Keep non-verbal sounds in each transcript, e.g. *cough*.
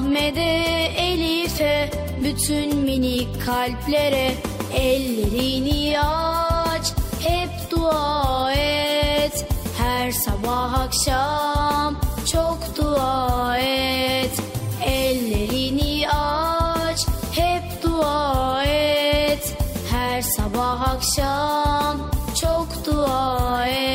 Ahmet'e, Elif'e bütün minik kalplere Ellerini aç, hep dua et. Her sabah akşam çok dua et. Ellerini aç, hep dua et. Her sabah akşam çok dua et.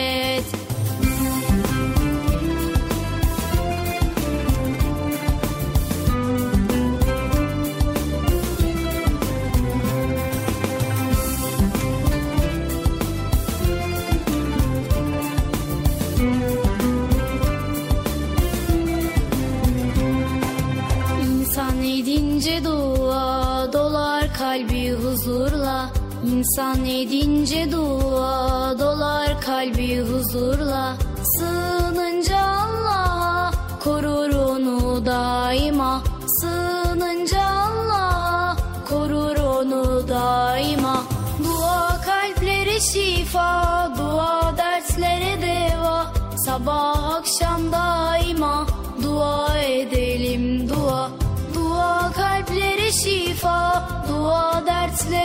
İnsan edince dua dolar kalbi huzurla. Sığınınca Allah'a korur onu daima. Sığınınca Allah'a korur onu daima. Dua kalplere şifa dua dertlere deva. Sabah akşam daima dua edelim dua. Dua kalplere şifa, dua dertlere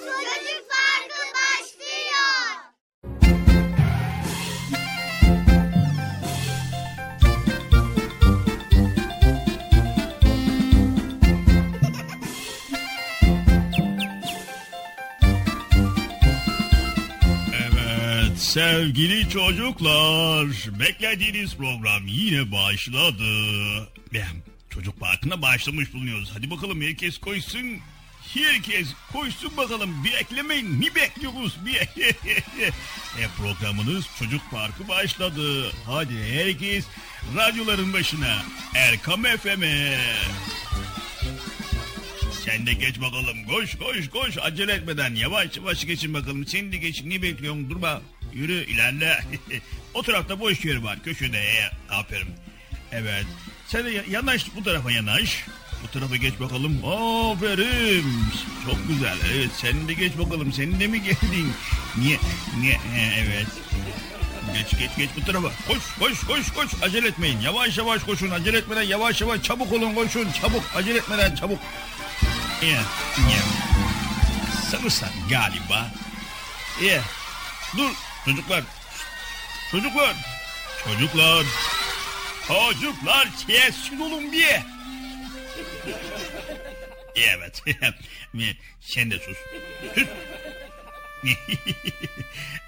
Sevgili çocuklar beklediğiniz program yine başladı. Çocuk parkına başlamış bulunuyoruz. Hadi bakalım herkes koysun. herkes koşsun bakalım. Beklemeyin. Ne bekliyoruz? Bir... *laughs* e, programınız Çocuk Parkı başladı. Hadi herkes radyoların başına. Erkam FM'e. Sen de geç bakalım. Koş koş koş. Acele etmeden yavaş yavaş geçin bakalım. Sen de geç. Ne bekliyorsun? Durma. Yürü ilerle. *laughs* o tarafta boş yer var. Köşede. E, aferin. Evet. Sen de yanaş bu tarafa yanaş. Bu tarafa geç bakalım. Aferin. Çok güzel. Evet sen de geç bakalım. Sen de mi geldin? Niye? Niye? Evet. Geç geç geç bu tarafa. Koş koş koş koş. Acele etmeyin. Yavaş yavaş koşun. Acele etmeden yavaş yavaş çabuk olun koşun. Çabuk. Acele etmeden çabuk. Yeah, yeah. Sanırsam galiba. Yeah. Dur çocuklar. Çocuklar. Çocuklar. Çocuklar sessiz olun *laughs* bir. Evet. Sen de sus. *laughs*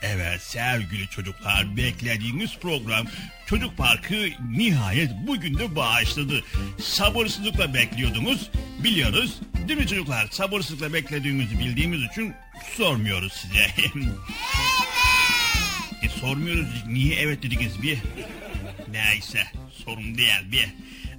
Evet sevgili çocuklar beklediğiniz program Çocuk Parkı nihayet bugün de başladı. Sabırsızlıkla bekliyordunuz biliyoruz değil mi çocuklar? Sabırsızlıkla beklediğinizi bildiğimiz için sormuyoruz size. *laughs* evet. Sormuyoruz niye evet dediniz bir? Neyse sorun değil bir.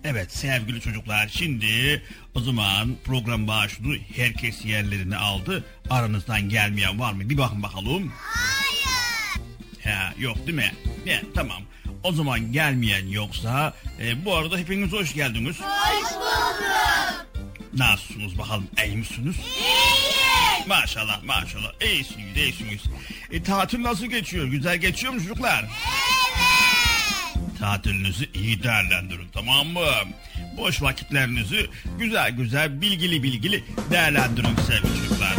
Evet sevgili çocuklar şimdi o zaman program başladı. Herkes yerlerini aldı. Aranızdan gelmeyen var mı? Bir bakın bakalım. Hayır. Ha, yok değil mi? Ne, tamam. O zaman gelmeyen yoksa e, bu arada hepiniz hoş geldiniz. Hoş bulduk. Nasılsınız bakalım? İyi misiniz? İyiyim. Maşallah maşallah. İyisiniz iyisiniz. E, tatil nasıl geçiyor? Güzel geçiyor mu çocuklar? Evet. Tatilinizi iyi değerlendirin tamam mı? Boş vakitlerinizi güzel güzel bilgili bilgili değerlendirin sevgili çocuklar.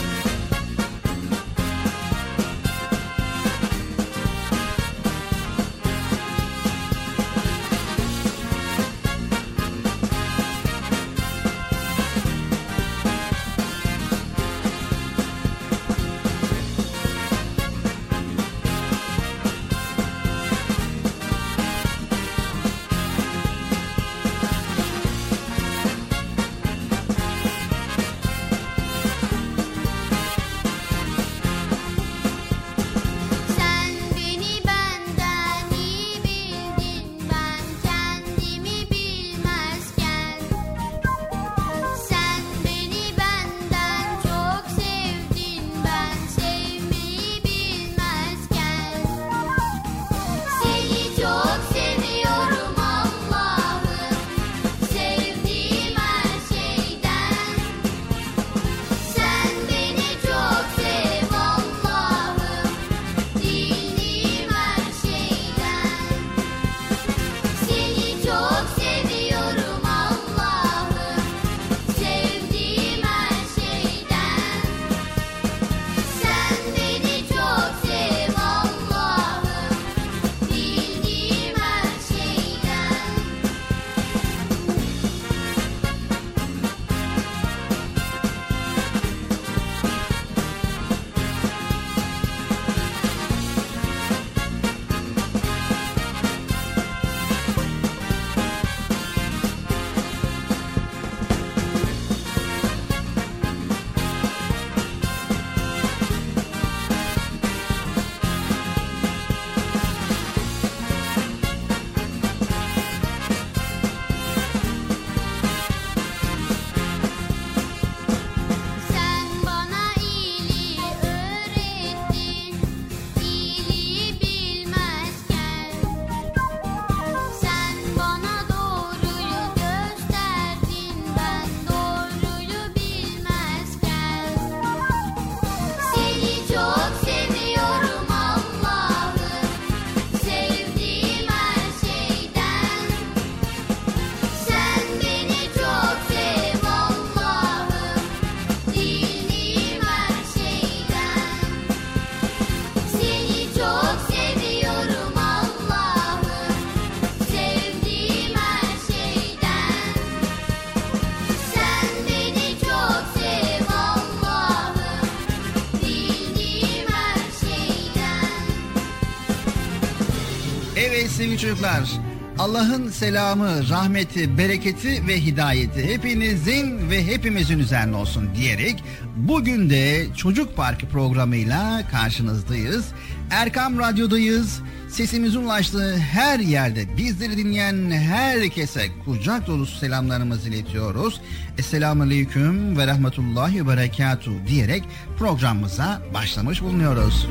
Sevgili çocuklar. Allah'ın selamı, rahmeti, bereketi ve hidayeti hepinizin ve hepimizin üzerine olsun diyerek bugün de Çocuk Parkı programıyla karşınızdayız. Erkam Radyo'dayız. Sesimizin ulaştığı her yerde bizleri dinleyen herkese kucak dolusu selamlarımızı iletiyoruz. Esselamu Aleyküm ve Rahmetullahi ve Berekatuhu diyerek programımıza başlamış bulunuyoruz.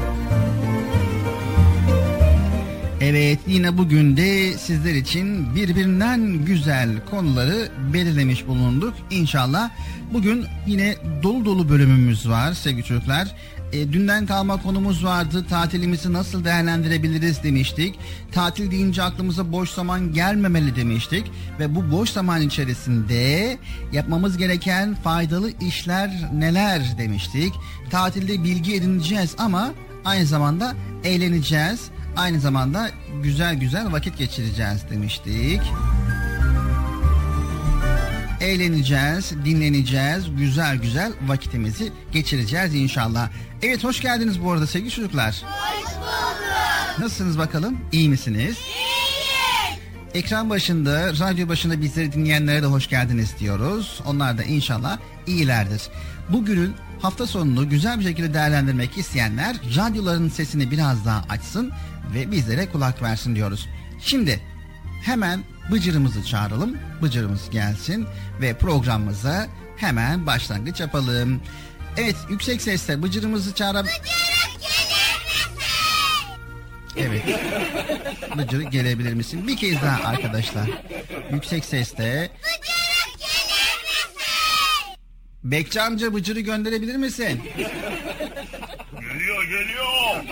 Evet yine bugün de sizler için birbirinden güzel konuları belirlemiş bulunduk. İnşallah bugün yine dolu dolu bölümümüz var sevgili çocuklar. E, dünden kalma konumuz vardı. Tatilimizi nasıl değerlendirebiliriz demiştik. Tatil deyince aklımıza boş zaman gelmemeli demiştik. Ve bu boş zaman içerisinde yapmamız gereken faydalı işler neler demiştik. Tatilde bilgi edineceğiz ama aynı zamanda eğleneceğiz aynı zamanda güzel güzel vakit geçireceğiz demiştik. Eğleneceğiz, dinleneceğiz, güzel güzel vakitimizi geçireceğiz inşallah. Evet hoş geldiniz bu arada sevgili çocuklar. Hoş bulduk. Nasılsınız bakalım? İyi misiniz? İyiyiz. Ekran başında, radyo başında bizleri dinleyenlere de hoş geldiniz diyoruz. Onlar da inşallah iyilerdir. Bugünün hafta sonunu güzel bir şekilde değerlendirmek isteyenler radyoların sesini biraz daha açsın ve bizlere kulak versin diyoruz. Şimdi hemen Bıcır'ımızı çağıralım. Bıcır'ımız gelsin ve programımıza hemen başlangıç yapalım. Evet yüksek sesle Bıcır'ımızı çağıralım. Bıcırık gelir misin? Evet. Bıcır gelebilir misin? Bir kez daha arkadaşlar. Yüksek sesle. Bıcırık gelir misin? Bekçi amca Bıcır'ı gönderebilir misin? Geliyor geliyor.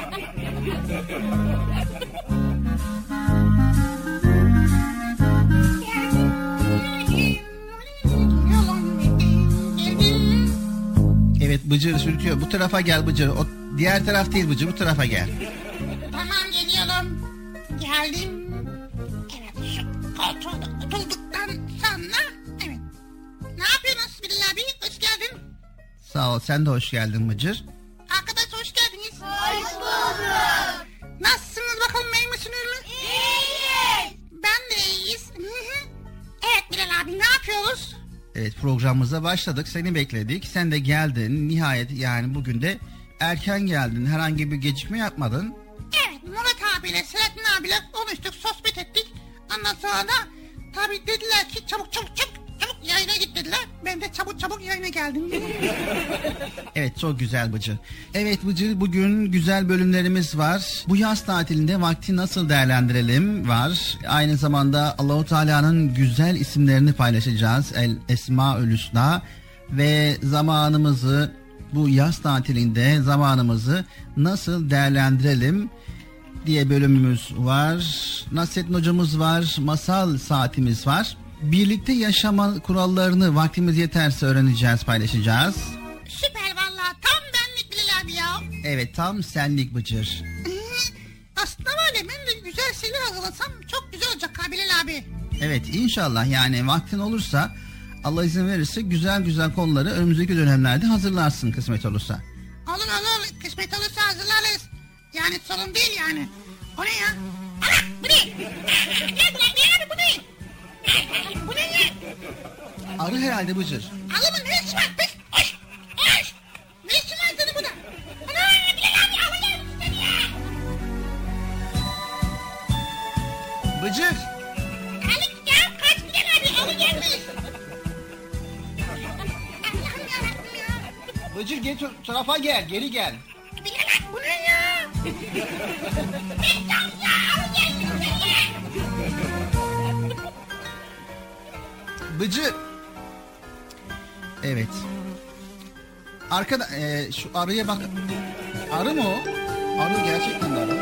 Evet Bıcır sürtüyor. Bu tarafa gel Bıcır. O diğer taraf değil Bıcır. Bu tarafa gel. Tamam geliyorum. Geldim. Evet şu koltuğa da otulduktan sonra evet. Ne yapıyorsunuz Bilal abi? Hoş geldin. Sağ ol. Sen de hoş geldin Bıcır. Hoş bulduk. Nasılsınız bakalım iyi misiniz? İyiyiz. Ben de iyiyiz. Evet Bilal abi ne yapıyoruz? Evet programımıza başladık. Seni bekledik. Sen de geldin. Nihayet yani bugün de erken geldin. Herhangi bir gecikme yapmadın. Evet Murat abiyle Selahattin abiyle konuştuk sohbet ettik. Ondan sonra da tabi dediler ki çabuk çabuk çabuk çabuk yayına git dediler. Ben de çabuk çabuk yayına geldim. *laughs* Evet çok güzel Bıcır. Evet Bıcır bugün güzel bölümlerimiz var. Bu yaz tatilinde vakti nasıl değerlendirelim var. Aynı zamanda Allahu Teala'nın güzel isimlerini paylaşacağız. El Esmaül Hüsna ve zamanımızı bu yaz tatilinde zamanımızı nasıl değerlendirelim diye bölümümüz var. Nasrettin hocamız var. Masal saatimiz var. Birlikte yaşama kurallarını vaktimiz yeterse öğreneceğiz, paylaşacağız. Süper valla tam benlik Bilal abi ya. Evet tam senlik Bıcır. *laughs* Aslında var ya ben de güzel şeyler hazırlasam çok güzel olacak ha Bilal abi. Evet inşallah yani vaktin olursa Allah izin verirse güzel güzel konuları önümüzdeki dönemlerde hazırlarsın kısmet olursa. Olur olur kısmet olursa hazırlarız. Yani sorun değil yani. O ne ya? Ana bu ne? *laughs* Bu ne? Ne bu ne? Bu ne ya? Arı herhalde Bıcır. Alımın ne işi var? Pis! Hoş! Hoş! Ne işi var senin burada? Ana Bilal abi alın seni ya! Bıcır! Alın ya kaç Bilal abi alın gelmiş. Bıcır gel tarafa gel geri gel. Bilal bu ne ya? *laughs* Bıcır! Evet. Arkada e, şu arıya bak. Arı mı o? Arı gerçekten de arı.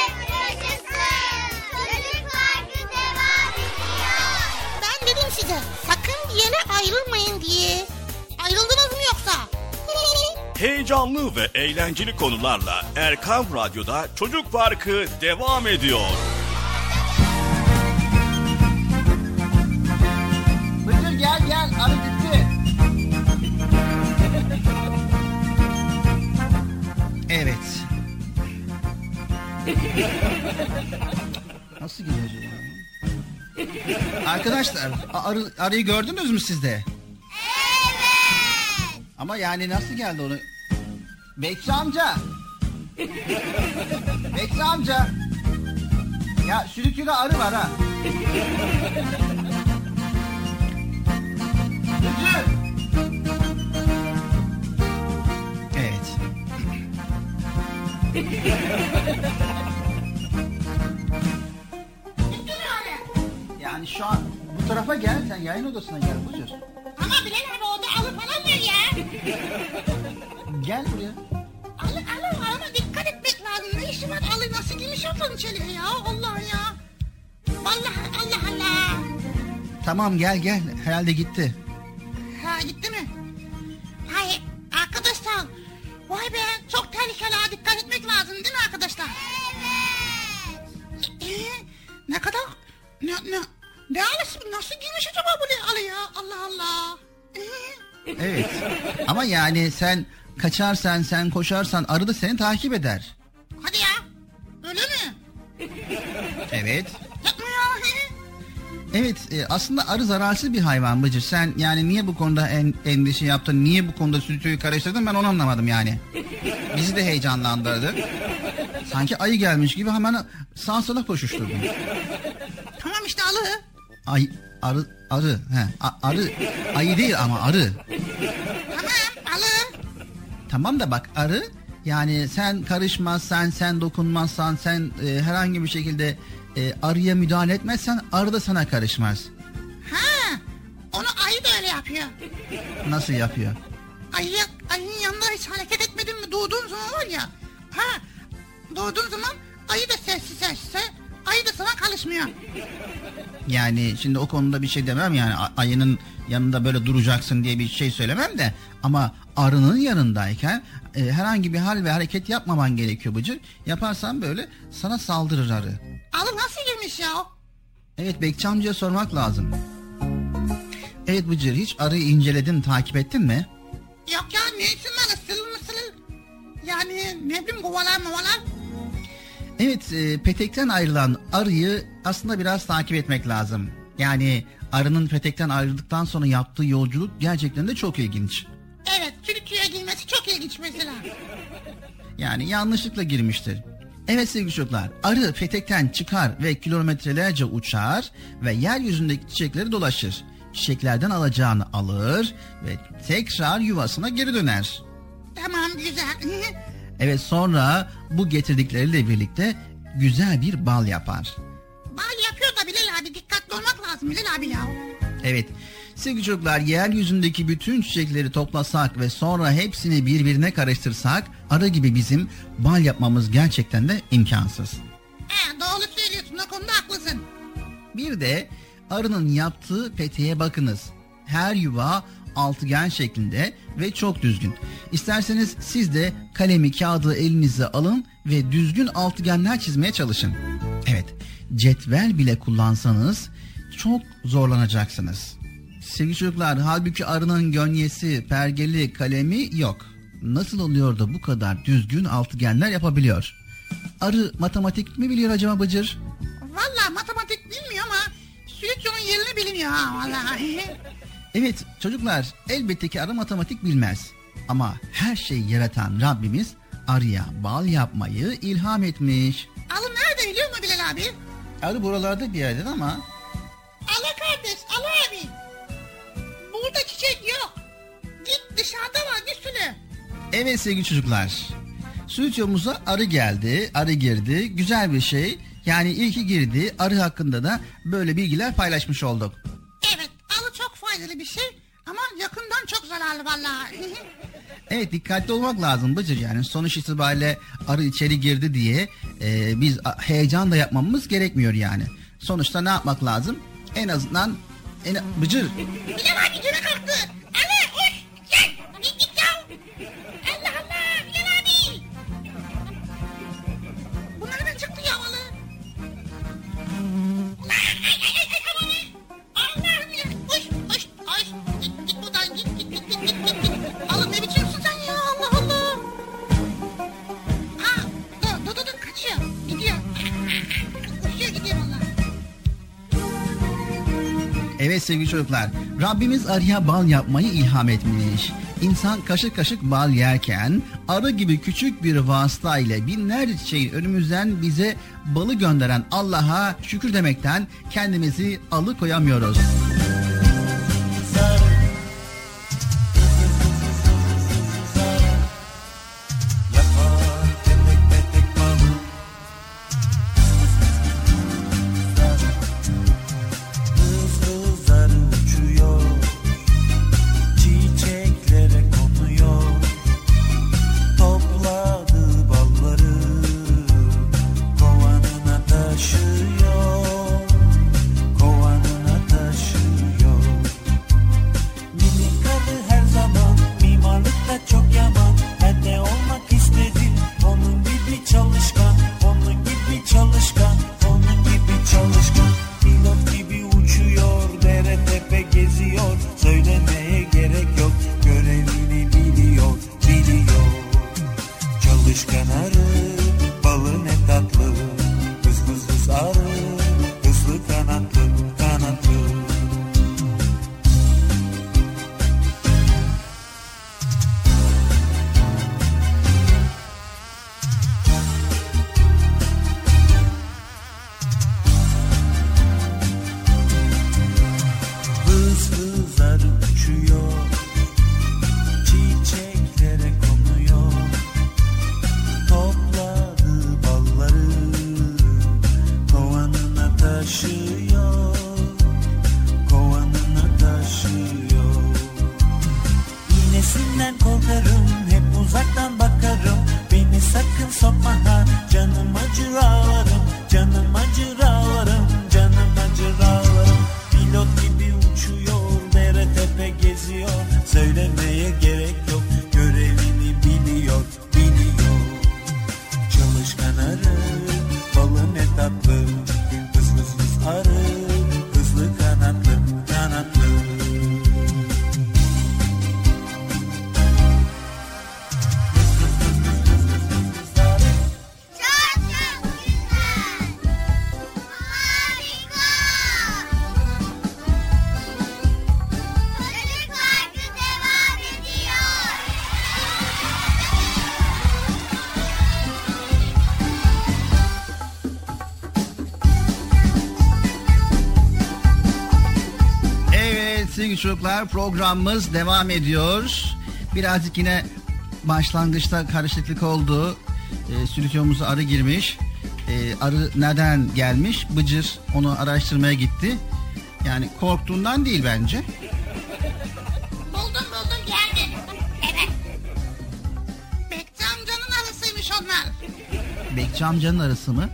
Size sakın bir yere ayrılmayın diye. Ayrıldınız mı yoksa? *laughs* Heyecanlı ve eğlenceli konularla Erkam Radyo'da Çocuk Parkı devam ediyor. Bıcır gel gel arı gitti. Evet. *laughs* Nasıl gidiyor acaba? Arkadaşlar arı, arıyı gördünüz mü siz de? Evet. Ama yani nasıl geldi onu? Bekçi amca. Bekçi amca. Ya sürükülü arı var ha. Evet. Şu an bu tarafa gel sen yayın odasına gel Bıcır. Ama Bilal abi orada alı falan var ya. *laughs* Gel buraya. Alı alı ama dikkat etmek lazım. Ne işi var alı nasıl girmiş oradan içeriye ya Allah ya. Vallahi Allah Allah. Tamam gel gel herhalde gitti. Ha gitti mi? Hayır arkadaşlar tehlikeli ha dikkat etmek lazım değil mi arkadaşlar? Evet. Ee, ne kadar ne ne ne alısı nasıl girmiş acaba bu alı ya Allah Allah. Ee, Evet. Ama yani sen kaçarsan, sen koşarsan arı da seni takip eder. hadi ya öyle mi? Evet. Yapma ya. Evet e, aslında arı zararsız bir hayvan Bıcır. Sen yani niye bu konuda en, endişe yaptın? Niye bu konuda stüdyoyu karıştırdın ben onu anlamadım yani. Bizi de heyecanlandırdı. Sanki ayı gelmiş gibi hemen sağa sola koşuşturdun. Tamam işte alı. Ay arı arı he a- arı ayı değil ama arı. Tamam alı. Tamam da bak arı yani sen karışmazsan sen dokunmazsan sen e, herhangi bir şekilde e, arıya müdahale etmezsen arı da sana karışmaz. Ha onu ayı da öyle yapıyor. Nasıl yapıyor? Ayı, ayının yanında hiç hareket etmedin mi doğduğun zaman var ya. Ha doğduğun zaman ayı da sessiz sessiz. Sana karışmıyor. Yani şimdi o konuda bir şey demem yani ayının yanında böyle duracaksın diye bir şey söylemem de ama arının yanındayken e, herhangi bir hal ve hareket yapmaman gerekiyor Bıcır. Yaparsan böyle sana saldırır arı. Alı nasıl girmiş ya? Evet Bekçi amcaya sormak lazım. Evet Bıcır hiç arıyı inceledin takip ettin mi? Yok ya ne işin var ısıl mısıl? Yani ne bileyim kovalar mavalar. Evet e, petekten ayrılan arıyı aslında biraz takip etmek lazım. Yani arının petekten ayrıldıktan sonra yaptığı yolculuk gerçekten de çok ilginç. Evet Türkiye'ye girmesi çok ilginç mesela. Yani yanlışlıkla girmiştir. Evet sevgili çocuklar, arı petekten çıkar ve kilometrelerce uçar ve yeryüzündeki çiçekleri dolaşır. Çiçeklerden alacağını alır ve tekrar yuvasına geri döner. Tamam güzel. *laughs* Evet sonra bu getirdikleriyle birlikte güzel bir bal yapar. Bal yapıyor da Bilal abi dikkatli olmak lazım Bilal abi ya. Evet sevgili çocuklar yeryüzündeki bütün çiçekleri toplasak ve sonra hepsini birbirine karıştırsak arı gibi bizim bal yapmamız gerçekten de imkansız. He doğru söylüyorsun o konuda haklısın. Bir de arının yaptığı peteğe bakınız. Her yuva altıgen şeklinde ve çok düzgün. İsterseniz siz de kalemi kağıdı elinize alın ve düzgün altıgenler çizmeye çalışın. Evet, cetvel bile kullansanız çok zorlanacaksınız. Sevgili çocuklar, halbuki arının gönyesi, pergeli, kalemi yok. Nasıl oluyor da bu kadar düzgün altıgenler yapabiliyor? Arı matematik mi biliyor acaba Bıcır? Valla matematik bilmiyor ama stüdyonun yerini bilmiyor ha vallahi. Evet çocuklar elbette ki arı matematik bilmez. Ama her şeyi yaratan Rabbimiz arıya bal yapmayı ilham etmiş. Alı nerede biliyor musun Bilal abi? Arı buralarda bir yerde ama Ala kardeş, ala abi. Burada çiçek yok. Git dışarıda var sürü. evet sevgili çocuklar. Stüdyomuza arı geldi, arı girdi. Güzel bir şey. Yani ilki girdi. Arı hakkında da böyle bilgiler paylaşmış olduk. Evet, alı çok faydalı bir şey ama yakından çok zararlı vallahi. *laughs* Evet dikkatli olmak lazım Bıcır yani sonuç itibariyle arı içeri girdi diye e, biz heyecan da yapmamız gerekmiyor yani. Sonuçta ne yapmak lazım? En azından en, Bıcır Bilal abi gene kalktı. Evet sevgili çocuklar, Rabbimiz arıya bal yapmayı ilham etmiş. İnsan kaşık kaşık bal yerken arı gibi küçük bir vasıta ile binlerce çiçeğin önümüzden bize balı gönderen Allah'a şükür demekten kendimizi alıkoyamıyoruz. Çocuklar programımız devam ediyor. Birazcık yine başlangıçta karışıklık oldu. E, stüdyomuza arı girmiş. E, arı nereden gelmiş? Bıcır onu araştırmaya gitti. Yani korktuğundan değil bence. Buldum buldum geldi. Evet. Bekçi amcanın arısıymış onlar. Bekçi amcanın arısı mı?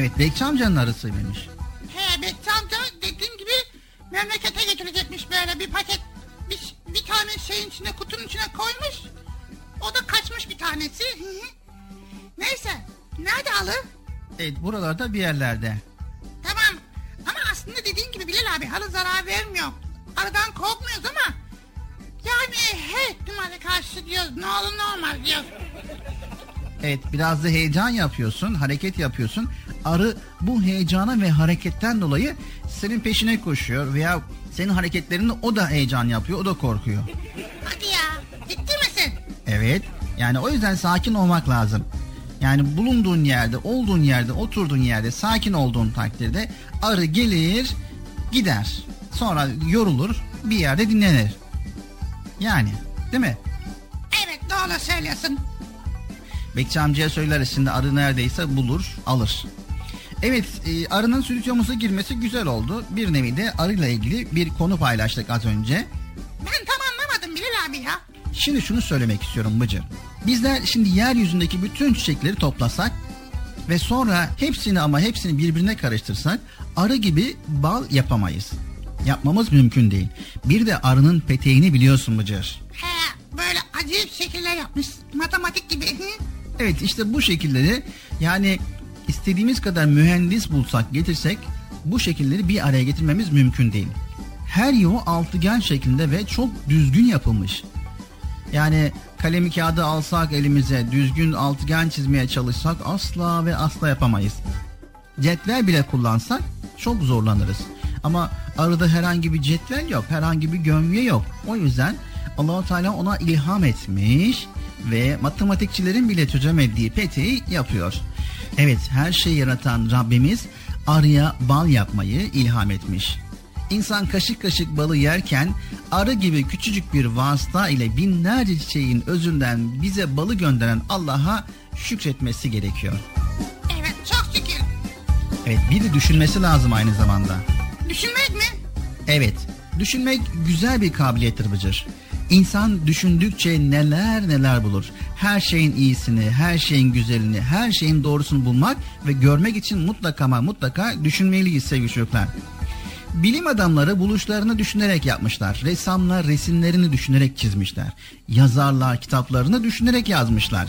Evet Bekçi amcanın arısı mıymış? He Bekçi amca dediğim gibi memlekete götürecekmiş böyle bir paket. Bir, bir tane şeyin içine kutunun içine koymuş. O da kaçmış bir tanesi. Neyse. Nerede alı? Evet buralarda bir yerlerde. Tamam. Ama aslında dediğin gibi Bilal abi halı zarar vermiyor. Arıdan korkmuyoruz ama yani her ihtimale karşı diyoruz ne olur ne olmaz diyoruz. Evet biraz da heyecan yapıyorsun, hareket yapıyorsun. Arı bu heyecana ve hareketten dolayı senin peşine koşuyor veya senin hareketlerinde o da heyecan yapıyor, o da korkuyor. Hadi ya ciddi misin? Evet. Yani o yüzden sakin olmak lazım. Yani bulunduğun yerde, olduğun yerde, oturduğun yerde sakin olduğun takdirde arı gelir, gider. Sonra yorulur, bir yerde dinlenir. Yani, değil mi? Evet doğru söylüyorsun. Bekçi amcaya söyleriz şimdi arı neredeyse bulur, alır. Evet, e, arının stüdyomuza girmesi güzel oldu. Bir nevi de arıyla ilgili bir konu paylaştık az önce. Ben tam anlamadım Bilal abi ya. Şimdi şunu söylemek istiyorum Bıcır. Bizler şimdi yeryüzündeki bütün çiçekleri toplasak ve sonra hepsini ama hepsini birbirine karıştırsak arı gibi bal yapamayız. Yapmamız mümkün değil. Bir de arının peteğini biliyorsun Bıcır. He böyle acayip şekiller yapmış. Matematik gibi. Evet işte bu şekilleri yani istediğimiz kadar mühendis bulsak getirsek bu şekilleri bir araya getirmemiz mümkün değil. Her yuva altıgen şeklinde ve çok düzgün yapılmış. Yani kalemi kağıdı alsak elimize düzgün altıgen çizmeye çalışsak asla ve asla yapamayız. Cetvel bile kullansak çok zorlanırız. Ama arada herhangi bir cetvel yok, herhangi bir gömge yok. O yüzden Allahu Teala ona ilham etmiş ve matematikçilerin bile çözemediği peteği yapıyor. Evet, her şeyi yaratan Rabbimiz arıya bal yapmayı ilham etmiş. İnsan kaşık kaşık balı yerken arı gibi küçücük bir vasıta ile binlerce çiçeğin özünden bize balı gönderen Allah'a şükretmesi gerekiyor. Evet çok şükür. Evet bir de düşünmesi lazım aynı zamanda. Düşünmek mi? Evet düşünmek güzel bir kabiliyettir Bıcır. İnsan düşündükçe neler neler bulur. Her şeyin iyisini, her şeyin güzelini, her şeyin doğrusunu bulmak ve görmek için mutlaka ama mutlaka düşünmeliyiz sevgili çocuklar. Bilim adamları buluşlarını düşünerek yapmışlar. Ressamlar resimlerini düşünerek çizmişler. Yazarlar kitaplarını düşünerek yazmışlar.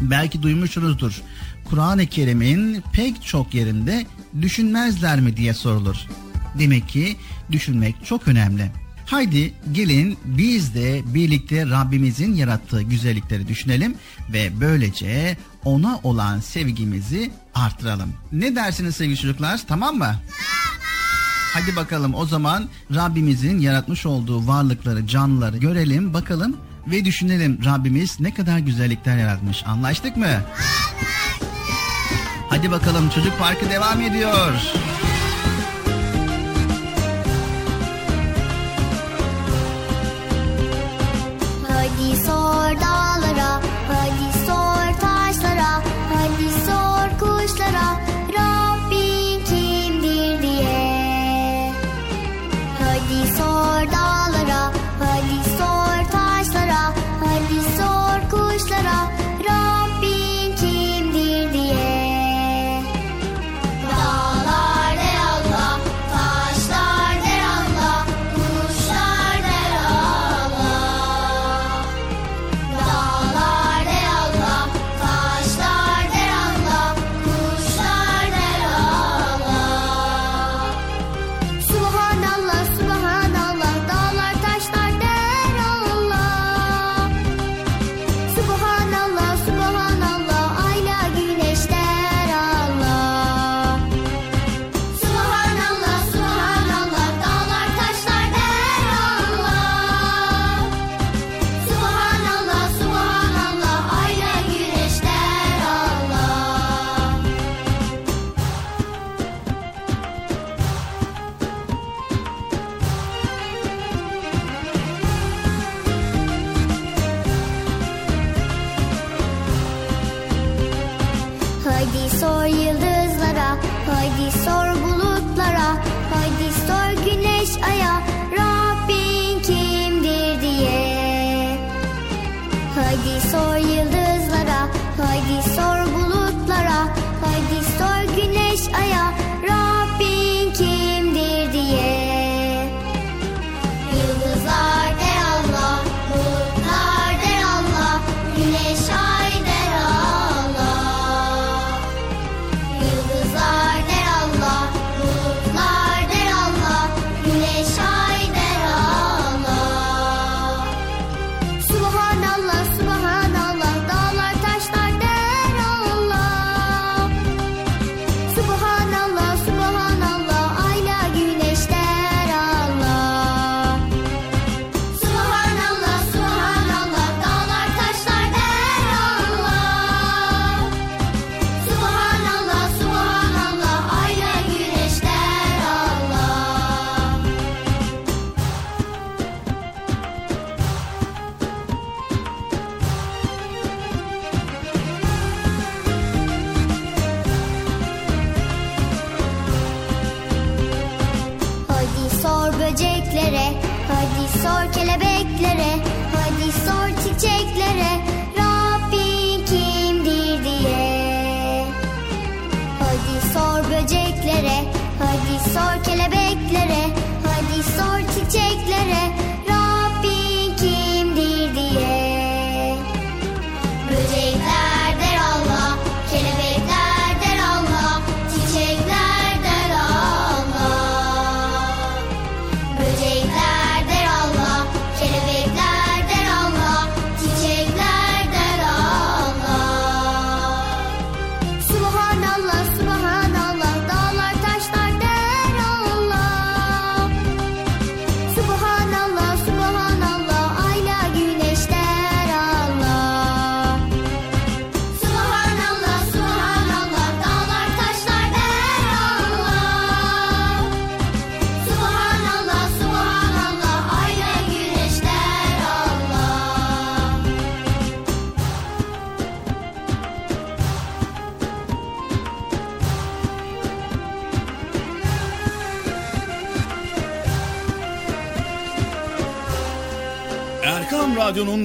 Belki duymuşsunuzdur. Kur'an-ı Kerim'in pek çok yerinde düşünmezler mi diye sorulur. Demek ki düşünmek çok önemli. Haydi gelin biz de birlikte Rabbimizin yarattığı güzellikleri düşünelim ve böylece ona olan sevgimizi artıralım. Ne dersiniz sevgili çocuklar? Tamam mı? Tamam. Hadi bakalım o zaman Rabbimizin yaratmış olduğu varlıkları, canlıları görelim, bakalım ve düşünelim Rabbimiz ne kadar güzellikler yaratmış. Anlaştık mı? Anlaştık. Hadi bakalım çocuk parkı devam ediyor.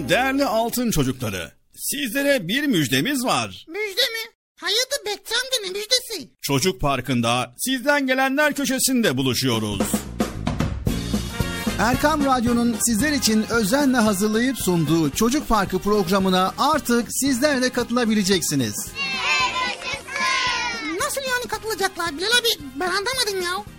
Değerli altın çocukları, sizlere bir müjdemiz var. Müjde mi? Hayatı bekçamdının müjdesi. Çocuk parkında sizden gelenler köşesinde buluşuyoruz. Erkam Radyo'nun sizler için özenle hazırlayıp sunduğu Çocuk Parkı programına artık sizler de katılabileceksiniz. Nasıl yani katılacaklar? Bilal abi ben anlamadım ya.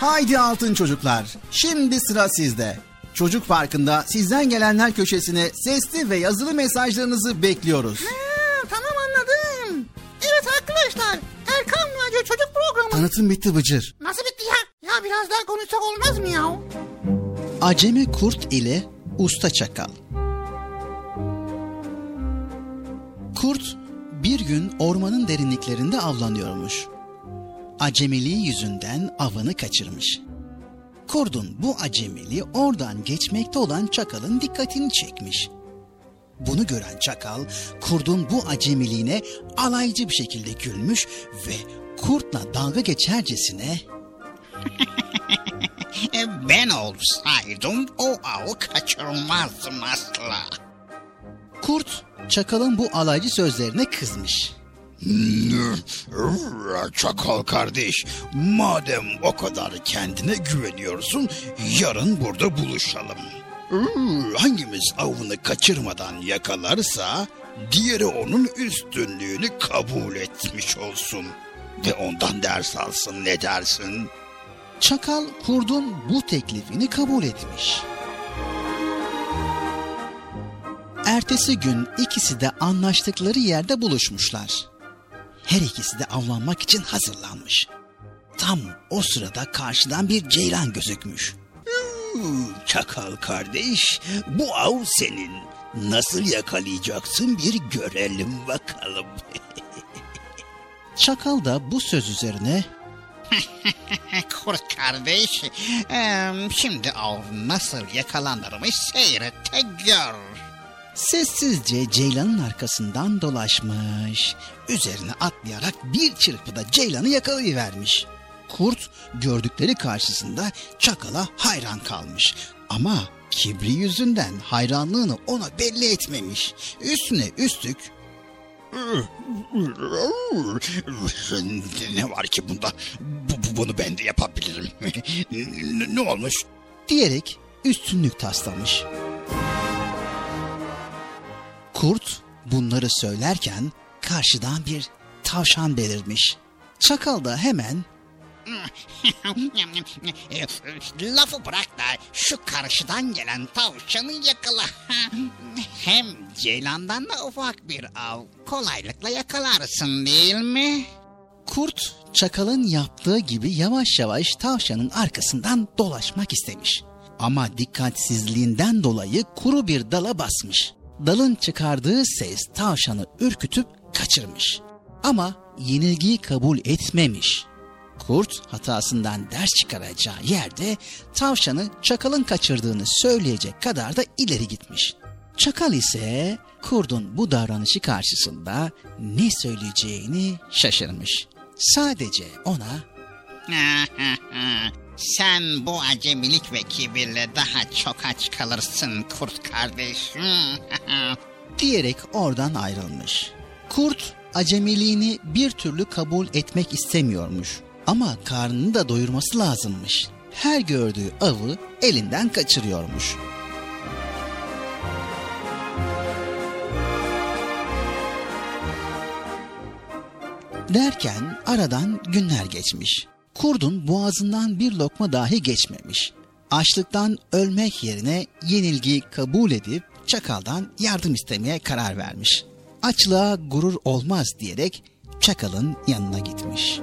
Haydi altın çocuklar. Şimdi sıra sizde. Çocuk Parkı'nda sizden gelenler köşesine sesli ve yazılı mesajlarınızı bekliyoruz. Ha, tamam anladım. Evet arkadaşlar. Erkan Radyo Çocuk Programı. Tanıtım bitti Bıcır. Nasıl bitti ya? Ya biraz daha konuşsak olmaz mı ya? Acemi Kurt ile Usta Çakal. Kurt bir gün ormanın derinliklerinde avlanıyormuş. Acemiliği yüzünden avını kaçırmış. Kurdun bu acemiliği oradan geçmekte olan çakalın dikkatini çekmiş. Bunu gören çakal kurdun bu acemiliğine alaycı bir şekilde gülmüş ve kurtla dalga geçercesine *laughs* E, Ben olsaydım o avı kaçırmazdım asla. Kurt çakalın bu alaycı sözlerine kızmış. Çakal kardeş, madem o kadar kendine güveniyorsun, yarın burada buluşalım. Hangimiz avını kaçırmadan yakalarsa, diğeri onun üstünlüğünü kabul etmiş olsun. Ve ondan ders alsın ne dersin? Çakal kurdun bu teklifini kabul etmiş. Ertesi gün ikisi de anlaştıkları yerde buluşmuşlar. Her ikisi de avlanmak için hazırlanmış. Tam o sırada karşıdan bir ceylan gözükmüş. Çakal kardeş, bu av senin. Nasıl yakalayacaksın bir görelim bakalım. *laughs* Çakal da bu söz üzerine *laughs* Kurt kardeş, şimdi av nasıl yakalanırmış seyret gör. Sessizce ceylanın arkasından dolaşmış. Üzerine atlayarak bir çırpıda ceylanı yakalayıvermiş. Kurt gördükleri karşısında çakala hayran kalmış. Ama kibri yüzünden hayranlığını ona belli etmemiş. Üstüne üstlük Ne var ki bunda? Bu, bu- bunu ben de yapabilirim. *laughs* ne, ne olmuş? diyerek üstünlük taslamış. Kurt bunları söylerken karşıdan bir tavşan belirmiş. Çakal da hemen Lafı bırak da şu karşıdan gelen tavşanı yakala. *laughs* Hem ceylandan da ufak bir av. Kolaylıkla yakalarsın değil mi? Kurt çakalın yaptığı gibi yavaş yavaş tavşanın arkasından dolaşmak istemiş. Ama dikkatsizliğinden dolayı kuru bir dala basmış. Dalın çıkardığı ses tavşanı ürkütüp kaçırmış. Ama yenilgiyi kabul etmemiş. Kurt hatasından ders çıkaracağı yerde tavşanı çakalın kaçırdığını söyleyecek kadar da ileri gitmiş. Çakal ise kurdun bu davranışı karşısında ne söyleyeceğini şaşırmış. Sadece ona *laughs* Sen bu acemilik ve kibirle daha çok aç kalırsın kurt kardeş. *laughs* diyerek oradan ayrılmış. Kurt acemiliğini bir türlü kabul etmek istemiyormuş. Ama karnını da doyurması lazımmış. Her gördüğü avı elinden kaçırıyormuş. Derken aradan günler geçmiş. Kurdun boğazından bir lokma dahi geçmemiş. Açlıktan ölmek yerine yenilgiyi kabul edip çakaldan yardım istemeye karar vermiş. Açlığa gurur olmaz diyerek çakalın yanına gitmiş.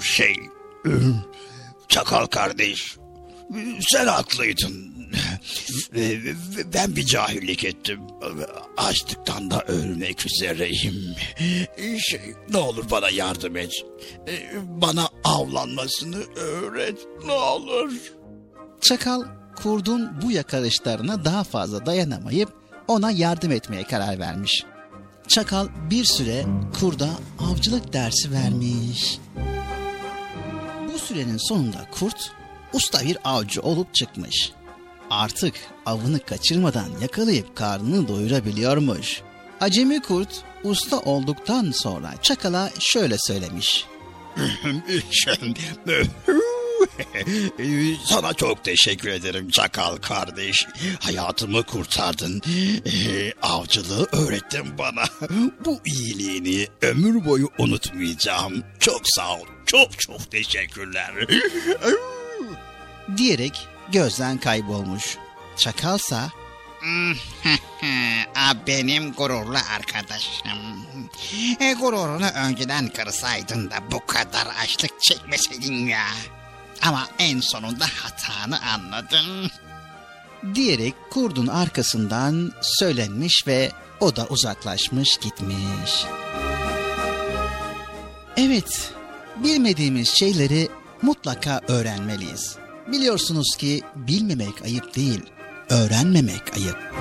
Şey, çakal kardeş, sen haklıydın. Ben bir cahillik ettim. Açlıktan da ölmek üzereyim. Şey, ne olur bana yardım et. Bana avlanmasını öğret, ne olur. Çakal kurdun bu yakarışlarına daha fazla dayanamayıp ona yardım etmeye karar vermiş. Çakal bir süre kurda avcılık dersi vermiş. Bu sürenin sonunda kurt usta bir avcı olup çıkmış. Artık avını kaçırmadan yakalayıp karnını doyurabiliyormuş. Acemi kurt usta olduktan sonra çakala şöyle söylemiş. *laughs* Sana çok teşekkür ederim çakal kardeş. Hayatımı kurtardın. Ee, avcılığı öğrettin bana. Bu iyiliğini ömür boyu unutmayacağım. Çok sağ ol. Çok çok teşekkürler. *laughs* diyerek gözden kaybolmuş. Çakalsa *laughs* Aa, Benim gururlu arkadaşım. E, gururunu önceden kırsaydın da bu kadar açlık çekmeseydin ya. Ama en sonunda hatanı anladın. diyerek kurdun arkasından söylenmiş ve o da uzaklaşmış gitmiş. Evet, bilmediğimiz şeyleri mutlaka öğrenmeliyiz. Biliyorsunuz ki bilmemek ayıp değil, öğrenmemek ayıp.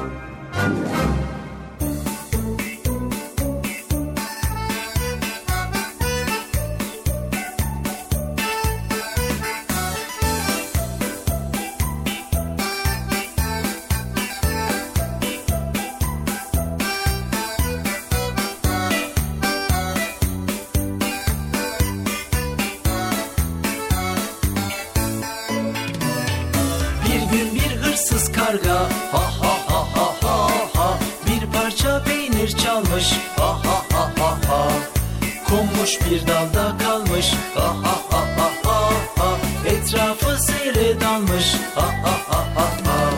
Konmuş bir dalda kalmış ha ha ha ha ha ha Etrafı seyre dalmış ha ha ha ha ha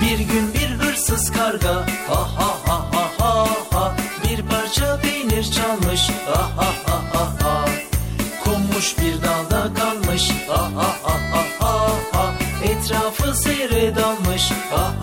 Bir gün bir hırsız karga ha ha ha ha ha ha Bir parça peynir çalmış ha ha ha ha ha Konmuş bir dalda kalmış ha ha ha ha ha ha Etrafı seyre dalmış ha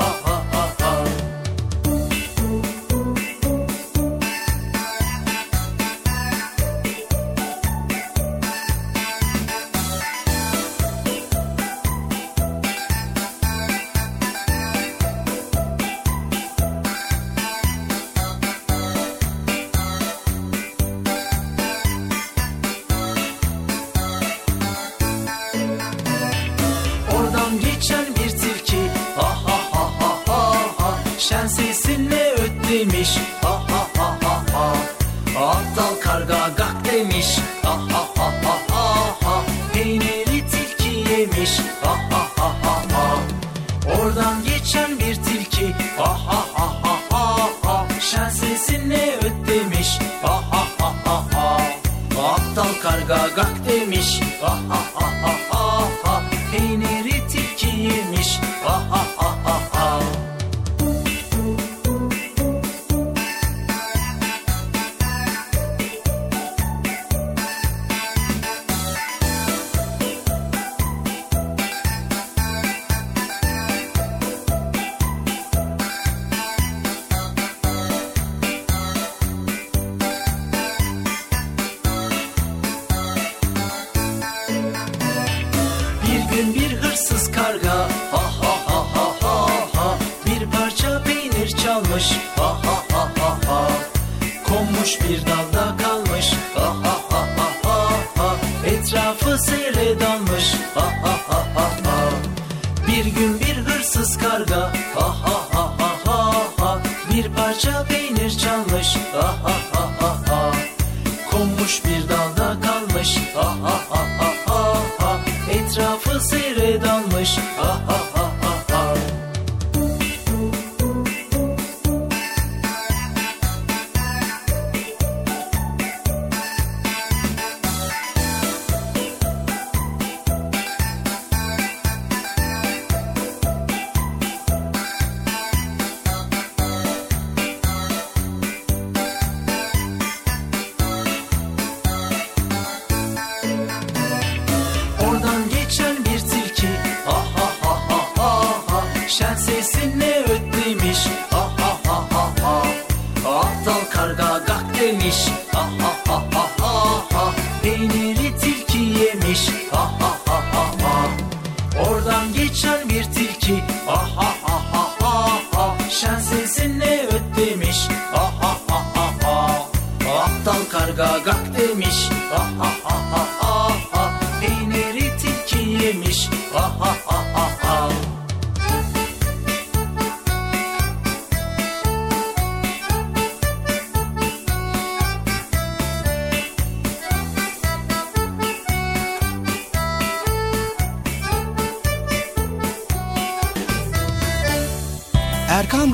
demiş Ha ha ha ha ha ha Peyniri tilki yemiş Ha ha ha ha ha Oradan geçen bir tilki Ha ha ha ha ha ha Şen sesinle öt demiş Ha ha ha ha ha Aptal karga gak demiş Ha ha ha ha ha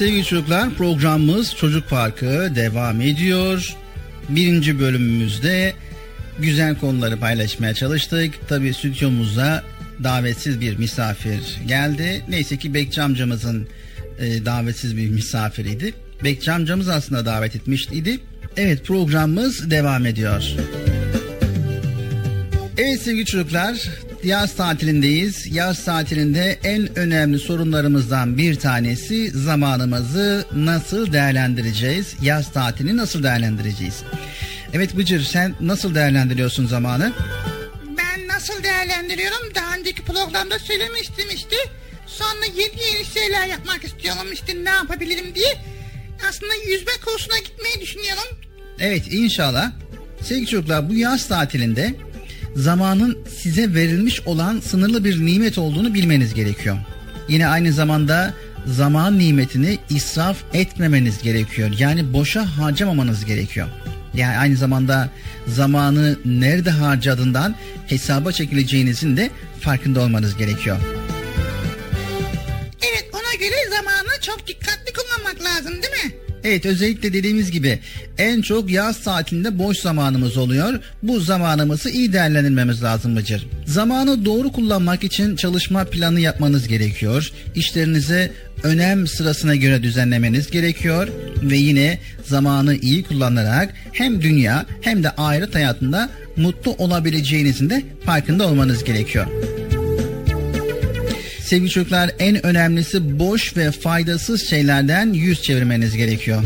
Sevgili çocuklar programımız Çocuk Parkı devam ediyor. Birinci bölümümüzde güzel konuları paylaşmaya çalıştık. Tabii stüdyomuza davetsiz bir misafir geldi. Neyse ki Bekçi amcamızın e, davetsiz bir misafiriydi. Bekçi amcamız aslında davet etmişti. Evet programımız devam ediyor. Evet sevgili çocuklar yaz tatilindeyiz. Yaz tatilinde en önemli sorunlarımızdan bir tanesi zamanımızı nasıl değerlendireceğiz? Yaz tatilini nasıl değerlendireceğiz? Evet Bıcır sen nasıl değerlendiriyorsun zamanı? Ben nasıl değerlendiriyorum? Daha önceki programda söylemiştim işte. Sonra yeni yeni şeyler yapmak istiyorum işte ne yapabilirim diye. Aslında yüzme kursuna gitmeyi düşünüyorum. Evet inşallah. Sevgili çocuklar bu yaz tatilinde zamanın size verilmiş olan sınırlı bir nimet olduğunu bilmeniz gerekiyor. Yine aynı zamanda zaman nimetini israf etmemeniz gerekiyor. Yani boşa harcamamanız gerekiyor. Yani aynı zamanda zamanı nerede harcadığından hesaba çekileceğinizin de farkında olmanız gerekiyor. Evet ona göre zamanı çok dikkatli kullanmak lazım değil mi? Evet özellikle dediğimiz gibi en çok yaz tatilinde boş zamanımız oluyor. Bu zamanımızı iyi değerlendirmemiz lazım Bıcır. Zamanı doğru kullanmak için çalışma planı yapmanız gerekiyor. İşlerinizi önem sırasına göre düzenlemeniz gerekiyor. Ve yine zamanı iyi kullanarak hem dünya hem de ahiret hayatında mutlu olabileceğinizin de farkında olmanız gerekiyor. Sevgili çocuklar en önemlisi boş ve faydasız şeylerden yüz çevirmeniz gerekiyor.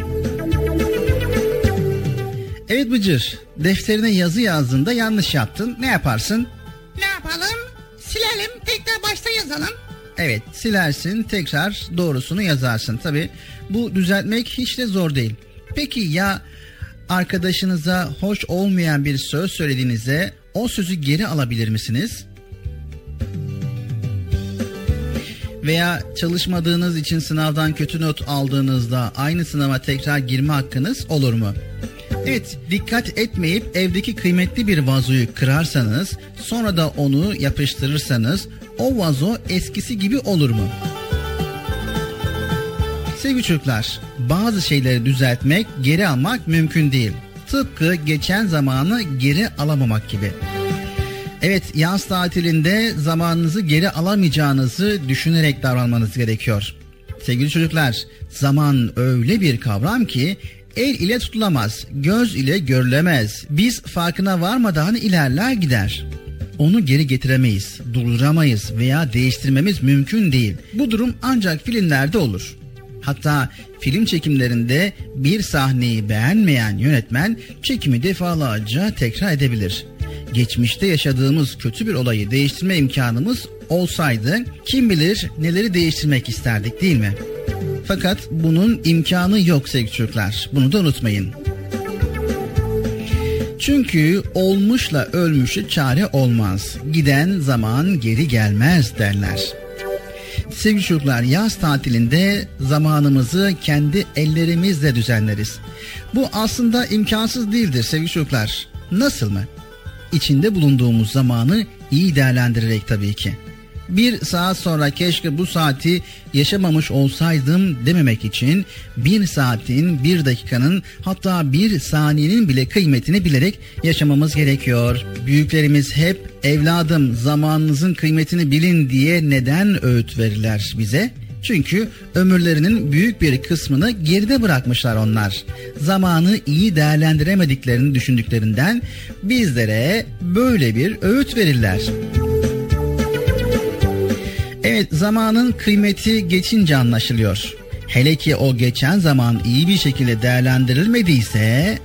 Evet Bıcır, defterine yazı yazdığında yanlış yaptın. Ne yaparsın? Ne yapalım? Silelim tekrar başta yazalım. Evet, silersin, tekrar doğrusunu yazarsın. Tabi bu düzeltmek hiç de zor değil. Peki ya arkadaşınıza hoş olmayan bir söz söylediğinizde o sözü geri alabilir misiniz? Veya çalışmadığınız için sınavdan kötü not aldığınızda aynı sınava tekrar girme hakkınız olur mu? Evet, dikkat etmeyip evdeki kıymetli bir vazoyu kırarsanız, sonra da onu yapıştırırsanız o vazo eskisi gibi olur mu? Sevgili çocuklar, bazı şeyleri düzeltmek, geri almak mümkün değil. Tıpkı geçen zamanı geri alamamak gibi. Evet, yaz tatilinde zamanınızı geri alamayacağınızı düşünerek davranmanız gerekiyor. Sevgili çocuklar, zaman öyle bir kavram ki el ile tutulamaz, göz ile görülemez. Biz farkına varmadan ilerler gider. Onu geri getiremeyiz, durduramayız veya değiştirmemiz mümkün değil. Bu durum ancak filmlerde olur. Hatta film çekimlerinde bir sahneyi beğenmeyen yönetmen çekimi defalarca tekrar edebilir. Geçmişte yaşadığımız kötü bir olayı değiştirme imkanımız olsaydı kim bilir neleri değiştirmek isterdik değil mi? Fakat bunun imkanı yok sevgili çocuklar. Bunu da unutmayın. Çünkü olmuşla ölmüşü çare olmaz. Giden zaman geri gelmez derler. Sevgili çocuklar yaz tatilinde zamanımızı kendi ellerimizle düzenleriz. Bu aslında imkansız değildir sevgili çocuklar. Nasıl mı? İçinde bulunduğumuz zamanı iyi değerlendirerek tabii ki. Bir saat sonra keşke bu saati yaşamamış olsaydım dememek için bir saatin, bir dakikanın hatta bir saniyenin bile kıymetini bilerek yaşamamız gerekiyor. Büyüklerimiz hep evladım zamanınızın kıymetini bilin diye neden öğüt verirler bize? Çünkü ömürlerinin büyük bir kısmını geride bırakmışlar onlar. Zamanı iyi değerlendiremediklerini düşündüklerinden bizlere böyle bir öğüt verirler. Evet zamanın kıymeti geçince anlaşılıyor. Hele ki o geçen zaman iyi bir şekilde değerlendirilmediyse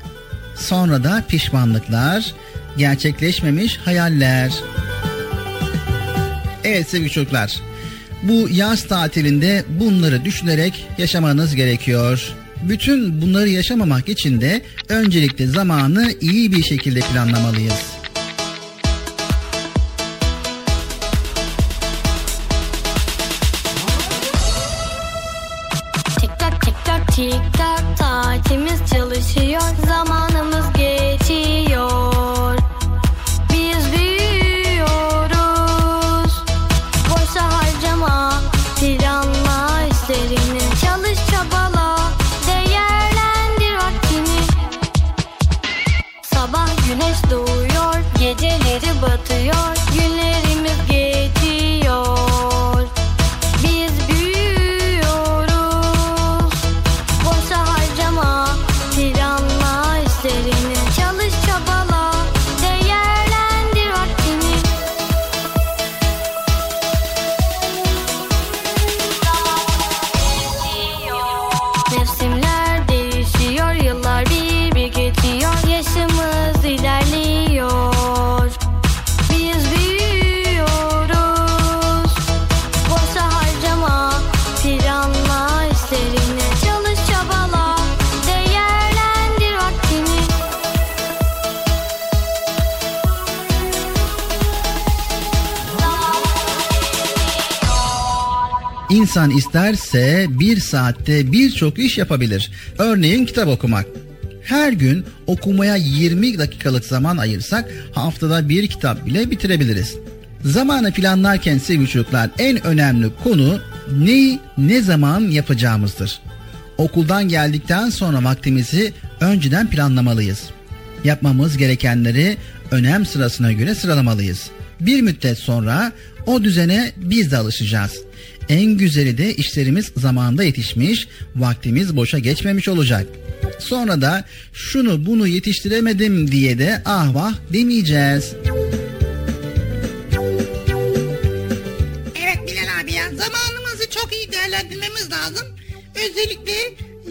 sonra da pişmanlıklar gerçekleşmemiş hayaller. Evet sevgili çocuklar, bu yaz tatilinde bunları düşünerek yaşamanız gerekiyor. Bütün bunları yaşamamak için de öncelikle zamanı iyi bir şekilde planlamalıyız. Tik tak tik tak tik tak saatimiz çalışıyor isterse bir saatte birçok iş yapabilir. Örneğin kitap okumak. Her gün okumaya 20 dakikalık zaman ayırsak haftada bir kitap bile bitirebiliriz. Zamanı planlarken sevgili çocuklar en önemli konu neyi ne zaman yapacağımızdır. Okuldan geldikten sonra vaktimizi önceden planlamalıyız. Yapmamız gerekenleri önem sırasına göre sıralamalıyız. Bir müddet sonra o düzene biz de alışacağız. En güzeli de işlerimiz zamanında yetişmiş, vaktimiz boşa geçmemiş olacak. Sonra da şunu bunu yetiştiremedim diye de ah vah demeyeceğiz. Evet Bilal abi ya zamanımızı çok iyi değerlendirmemiz lazım. Özellikle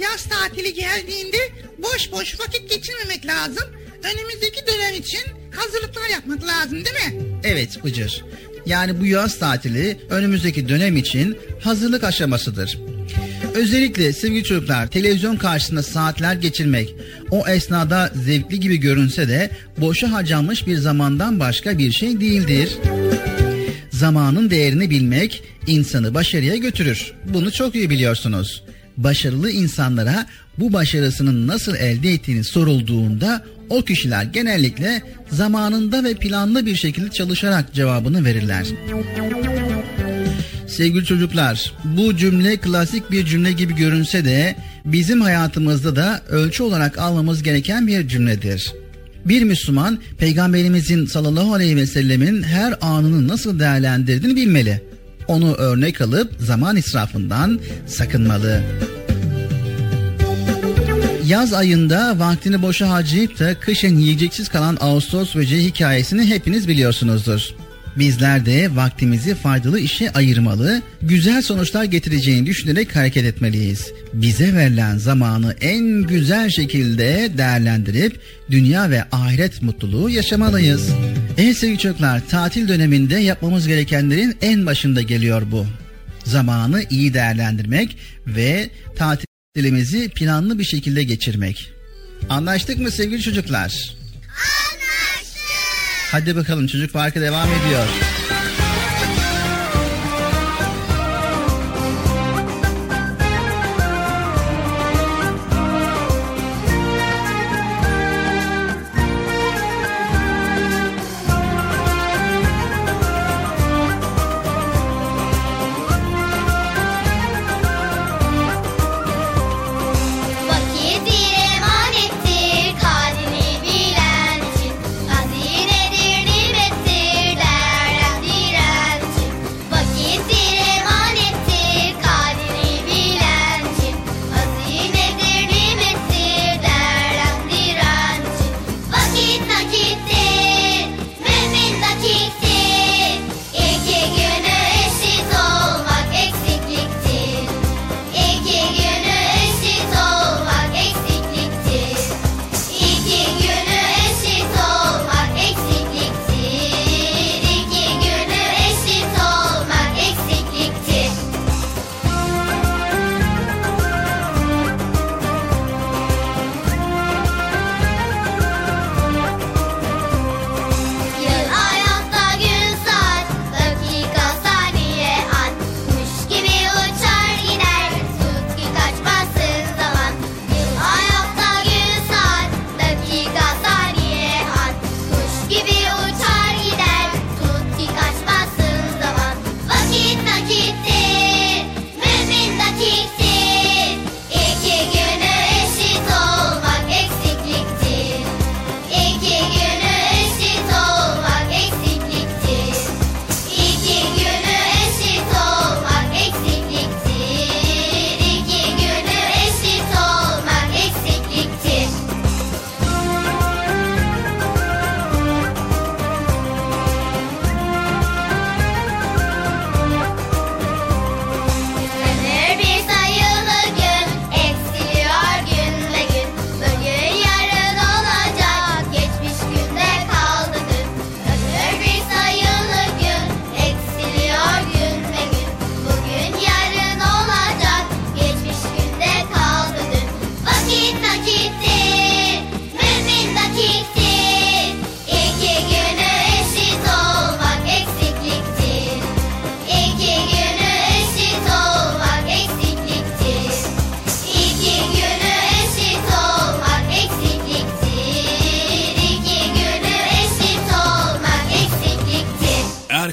yaz tatili geldiğinde boş boş vakit geçirmemek lazım. Önümüzdeki dönem için hazırlıklar yapmak lazım değil mi? Evet Bıcır. Yani bu yaz tatili önümüzdeki dönem için hazırlık aşamasıdır. Özellikle sevgili çocuklar televizyon karşısında saatler geçirmek o esnada zevkli gibi görünse de boşa harcanmış bir zamandan başka bir şey değildir. Zamanın değerini bilmek insanı başarıya götürür. Bunu çok iyi biliyorsunuz. Başarılı insanlara bu başarısının nasıl elde ettiğini sorulduğunda o kişiler genellikle zamanında ve planlı bir şekilde çalışarak cevabını verirler. Sevgili çocuklar, bu cümle klasik bir cümle gibi görünse de bizim hayatımızda da ölçü olarak almamız gereken bir cümledir. Bir Müslüman peygamberimizin sallallahu aleyhi ve sellemin her anını nasıl değerlendirdiğini bilmeli. Onu örnek alıp zaman israfından sakınmalı. Yaz ayında vaktini boşa harcayıp da kışın yiyeceksiz kalan Ağustos böceği hikayesini hepiniz biliyorsunuzdur. Bizler de vaktimizi faydalı işe ayırmalı, güzel sonuçlar getireceğini düşünerek hareket etmeliyiz. Bize verilen zamanı en güzel şekilde değerlendirip dünya ve ahiret mutluluğu yaşamalıyız. Evet sevgili çocuklar, tatil döneminde yapmamız gerekenlerin en başında geliyor bu. Zamanı iyi değerlendirmek ve tatilimizi planlı bir şekilde geçirmek. Anlaştık mı sevgili çocuklar? Hadi bakalım çocuk parkı devam ediyor.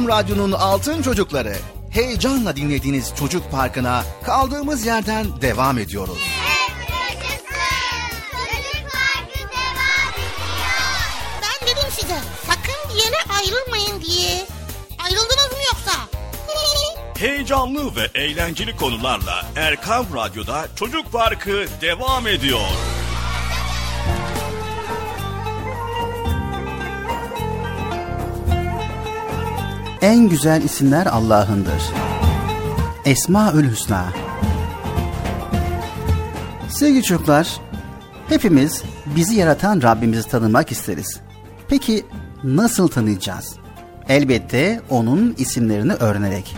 Erkam Radyo'nun altın çocukları. Heyecanla dinlediğiniz Çocuk Parkı'na kaldığımız yerden devam ediyoruz. Ben dedim size sakın bir yere ayrılmayın diye. Ayrıldınız mı yoksa? *laughs* Heyecanlı ve eğlenceli konularla Erkam Radyo'da Çocuk Parkı devam ediyor. En güzel isimler Allah'ındır. Esmaül Hüsna. Sevgili çocuklar, hepimiz bizi yaratan Rabbimizi tanımak isteriz. Peki nasıl tanıyacağız? Elbette onun isimlerini öğrenerek.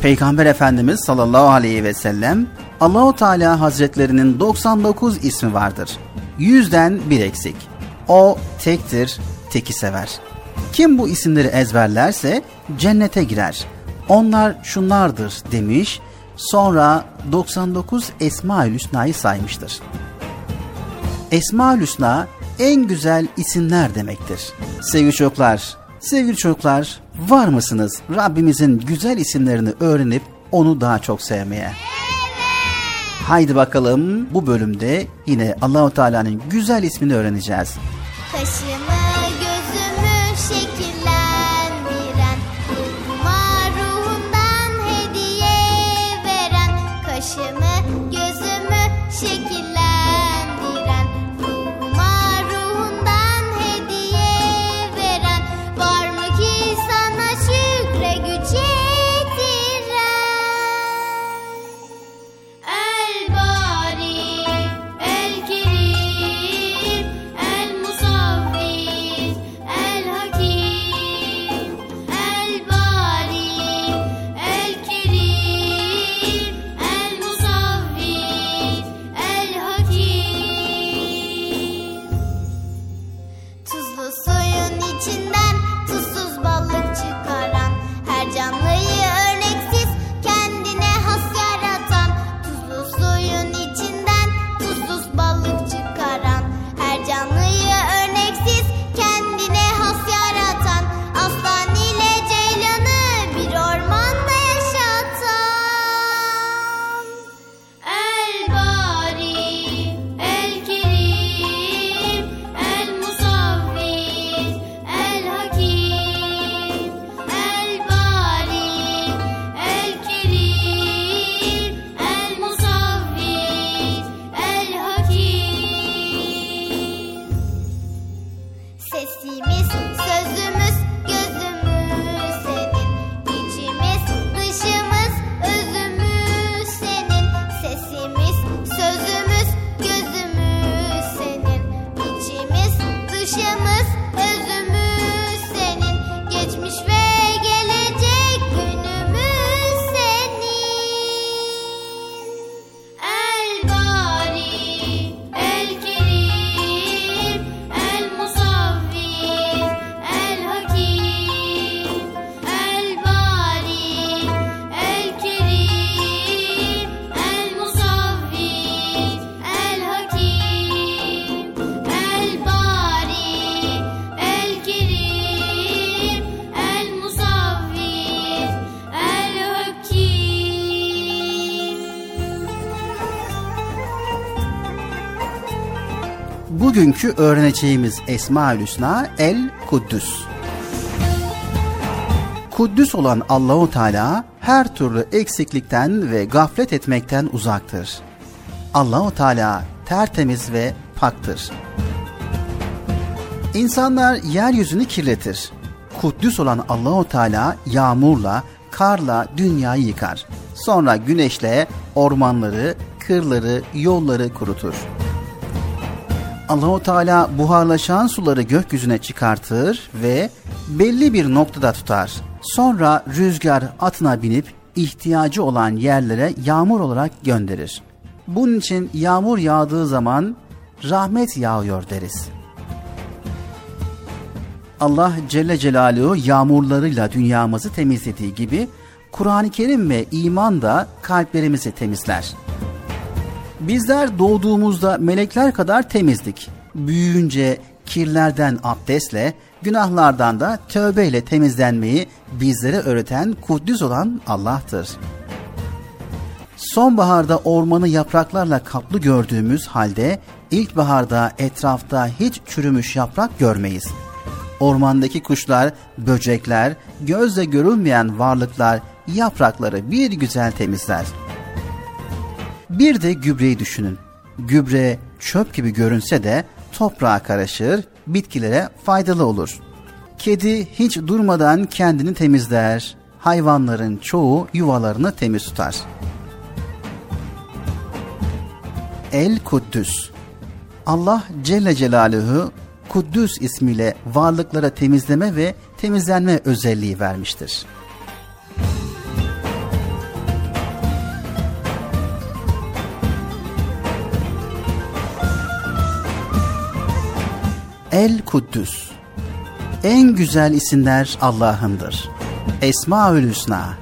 Peygamber Efendimiz sallallahu aleyhi ve sellem Allahu Teala Hazretlerinin 99 ismi vardır. Yüzden bir eksik. O tektir, teki sever. Kim bu isimleri ezberlerse cennete girer. Onlar şunlardır demiş. Sonra 99 Esmaül Hüsna'yı saymıştır. Esmaül Hüsna en güzel isimler demektir. Sevgili çocuklar, sevgili çocuklar var mısınız Rabbimizin güzel isimlerini öğrenip onu daha çok sevmeye? Haydi bakalım bu bölümde yine Allahu Teala'nın güzel ismini öğreneceğiz. Kaşımı Bugünkü öğreneceğimiz Esmaül Hüsna El Kuddüs. Kuddüs olan Allahu Teala her türlü eksiklikten ve gaflet etmekten uzaktır. Allahu Teala tertemiz ve paktır. İnsanlar yeryüzünü kirletir. Kuddüs olan Allahu Teala yağmurla, karla dünyayı yıkar. Sonra güneşle ormanları, kırları, yolları kurutur. Allahu Teala buharlaşan suları gökyüzüne çıkartır ve belli bir noktada tutar. Sonra rüzgar atına binip ihtiyacı olan yerlere yağmur olarak gönderir. Bunun için yağmur yağdığı zaman rahmet yağıyor deriz. Allah Celle Celaluhu yağmurlarıyla dünyamızı temizlediği gibi Kur'an-ı Kerim ve iman da kalplerimizi temizler. Bizler doğduğumuzda melekler kadar temizdik. Büyüyünce kirlerden abdestle, günahlardan da tövbeyle temizlenmeyi bizlere öğreten Kuddüs olan Allah'tır. Sonbaharda ormanı yapraklarla kaplı gördüğümüz halde ilkbaharda etrafta hiç çürümüş yaprak görmeyiz. Ormandaki kuşlar, böcekler, gözle görülmeyen varlıklar yaprakları bir güzel temizler. Bir de gübreyi düşünün. Gübre çöp gibi görünse de toprağa karışır, bitkilere faydalı olur. Kedi hiç durmadan kendini temizler. Hayvanların çoğu yuvalarını temiz tutar. El Kuddüs Allah Celle Celaluhu Kuddüs ismiyle varlıklara temizleme ve temizlenme özelliği vermiştir. El Kuddüs En güzel isimler Allah'ındır. Esmaül Hüsna.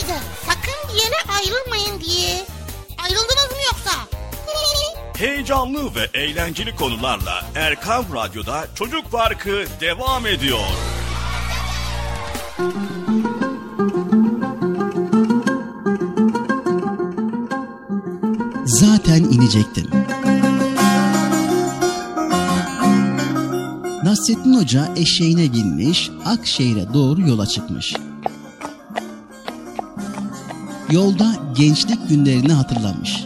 size sakın bir yere ayrılmayın diye. Ayrıldınız mı yoksa? *laughs* Heyecanlı ve eğlenceli konularla Erkam Radyo'da Çocuk Parkı devam ediyor. Zaten inecektim. Nasrettin Hoca eşeğine binmiş, Akşehir'e doğru yola çıkmış. Yolda gençlik günlerini hatırlamış.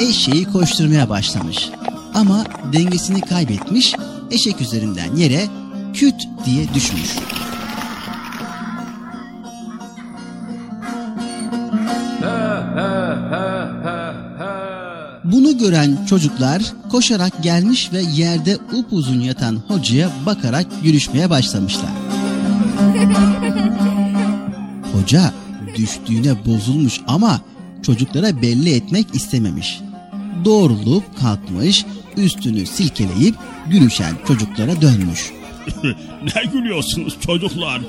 Eşeği koşturmaya başlamış. Ama dengesini kaybetmiş, eşek üzerinden yere küt diye düşmüş. Bunu gören çocuklar koşarak gelmiş ve yerde upuzun yatan hocaya bakarak gülüşmeye başlamışlar. *laughs* Hoca düştüğüne bozulmuş ama çocuklara belli etmek istememiş. Doğrulup kalkmış, üstünü silkeleyip gülüşen çocuklara dönmüş. *laughs* ne gülüyorsunuz çocuklar?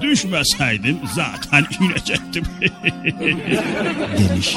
Düşmeseydim zaten inecektim. demiş.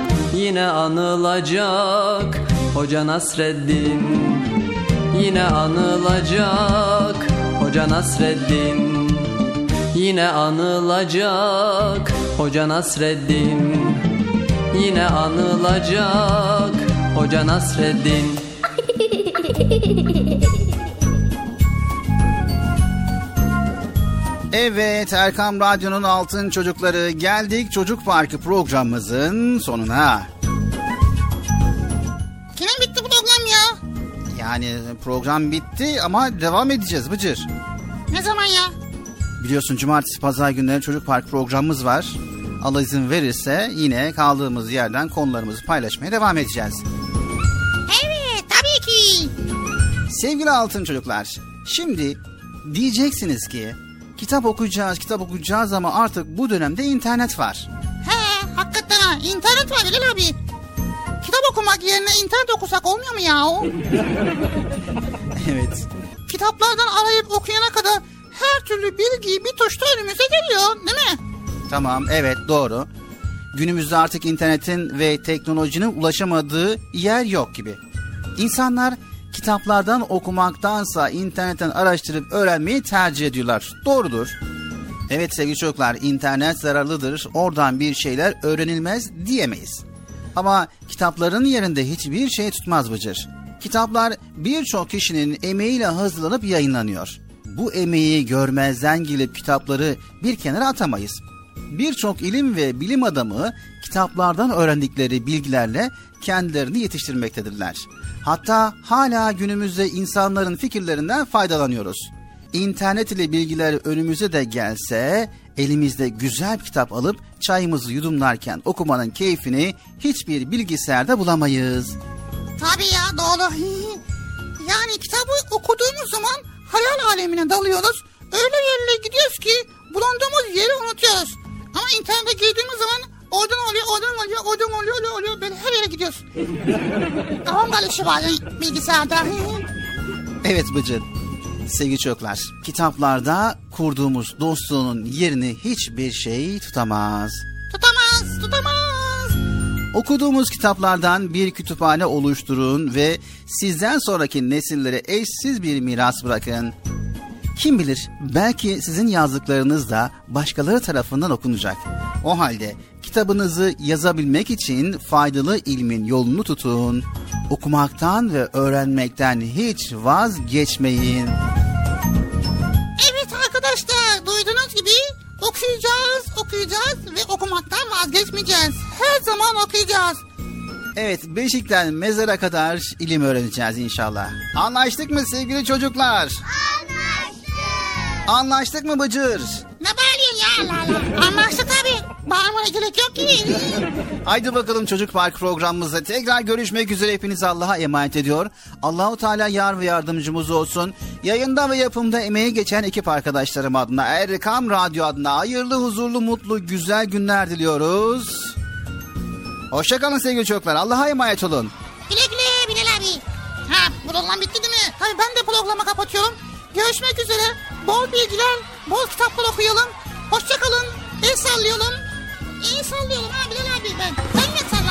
Yine anılacak. Hoca Nasreddin Yine anılacak. Hoca Nasreddin Yine anılacak. Hoca Nasreddin Yine anılacak. Hoca Nasreddin. Evet Erkam Radyo'nun Altın Çocukları geldik Çocuk Parkı programımızın sonuna. Yani program bitti ama devam edeceğiz Bıcır. Ne zaman ya? Biliyorsun cumartesi pazar günleri Çocuk Park programımız var. Allah izin verirse yine kaldığımız yerden konularımızı paylaşmaya devam edeceğiz. Evet tabii ki. Sevgili altın çocuklar, şimdi diyeceksiniz ki kitap okuyacağız, kitap okuyacağız ama artık bu dönemde internet var. He hakikaten ha internet var Bilal abi. Kitap okumak yerine internet okusak olmuyor mu ya? *laughs* evet. Kitaplardan arayıp okuyana kadar her türlü bilgi bir tuşta önümüze geliyor değil mi? Tamam, evet doğru. Günümüzde artık internetin ve teknolojinin ulaşamadığı yer yok gibi. İnsanlar kitaplardan okumaktansa internetten araştırıp öğrenmeyi tercih ediyorlar. Doğrudur. Evet sevgili çocuklar internet zararlıdır. Oradan bir şeyler öğrenilmez diyemeyiz. Ama kitapların yerinde hiçbir şey tutmaz Bıcır. Kitaplar birçok kişinin emeğiyle hazırlanıp yayınlanıyor. Bu emeği görmezden gelip kitapları bir kenara atamayız. Birçok ilim ve bilim adamı kitaplardan öğrendikleri bilgilerle kendilerini yetiştirmektedirler. Hatta hala günümüzde insanların fikirlerinden faydalanıyoruz. İnternet ile bilgiler önümüze de gelse elimizde güzel bir kitap alıp çayımızı yudumlarken okumanın keyfini hiçbir bilgisayarda bulamayız. Tabii ya doğru. *laughs* yani kitabı okuduğumuz zaman hayal alemine dalıyoruz. Öyle yerlere gidiyoruz ki bulunduğumuz yeri unutuyoruz. Ama internete girdiğimiz zaman oradan oluyor, oradan oluyor, oradan oluyor, oluyor, oluyor. Böyle her yere gidiyoruz. Kafam karışıyor bazen bilgisayarda. Evet Bıcır. Sevgili çocuklar, kitaplarda kurduğumuz dostluğun yerini hiçbir şey tutamaz. tutamaz, tutamaz. Okuduğumuz kitaplardan bir kütüphane oluşturun ve sizden sonraki nesillere eşsiz bir miras bırakın. Kim bilir belki sizin yazdıklarınız da başkaları tarafından okunacak. O halde kitabınızı yazabilmek için faydalı ilmin yolunu tutun. Okumaktan ve öğrenmekten hiç vazgeçmeyin. Evet arkadaşlar duydunuz gibi okuyacağız, okuyacağız ve okumaktan vazgeçmeyeceğiz. Her zaman okuyacağız. Evet Beşik'ten mezara kadar ilim öğreneceğiz inşallah. Anlaştık mı sevgili çocuklar? Anlaştık. Anlaştık mı Bıcır? Ne bağırıyorsun ya Allah Allah. Anlaştık tabii. Bağırmaya gerek yok ki. Haydi bakalım Çocuk Park programımızda tekrar görüşmek üzere hepinizi Allah'a emanet ediyor. Allahu Teala yar ve yardımcımız olsun. Yayında ve yapımda emeği geçen ekip arkadaşlarım adına Erkam Radyo adına hayırlı, huzurlu, mutlu, güzel günler diliyoruz. Hoşçakalın sevgili çocuklar. Allah'a emanet olun. Güle güle Bilal abi. Ha program bitti değil mi? Tabii ben de programı kapatıyorum. Görüşmek üzere. Bol bilgiler, bol kitaplar okuyalım. Hoşçakalın. El sallayalım. İyi sallayalım ha Bilal abi ben. Ben niye sallamıyorum?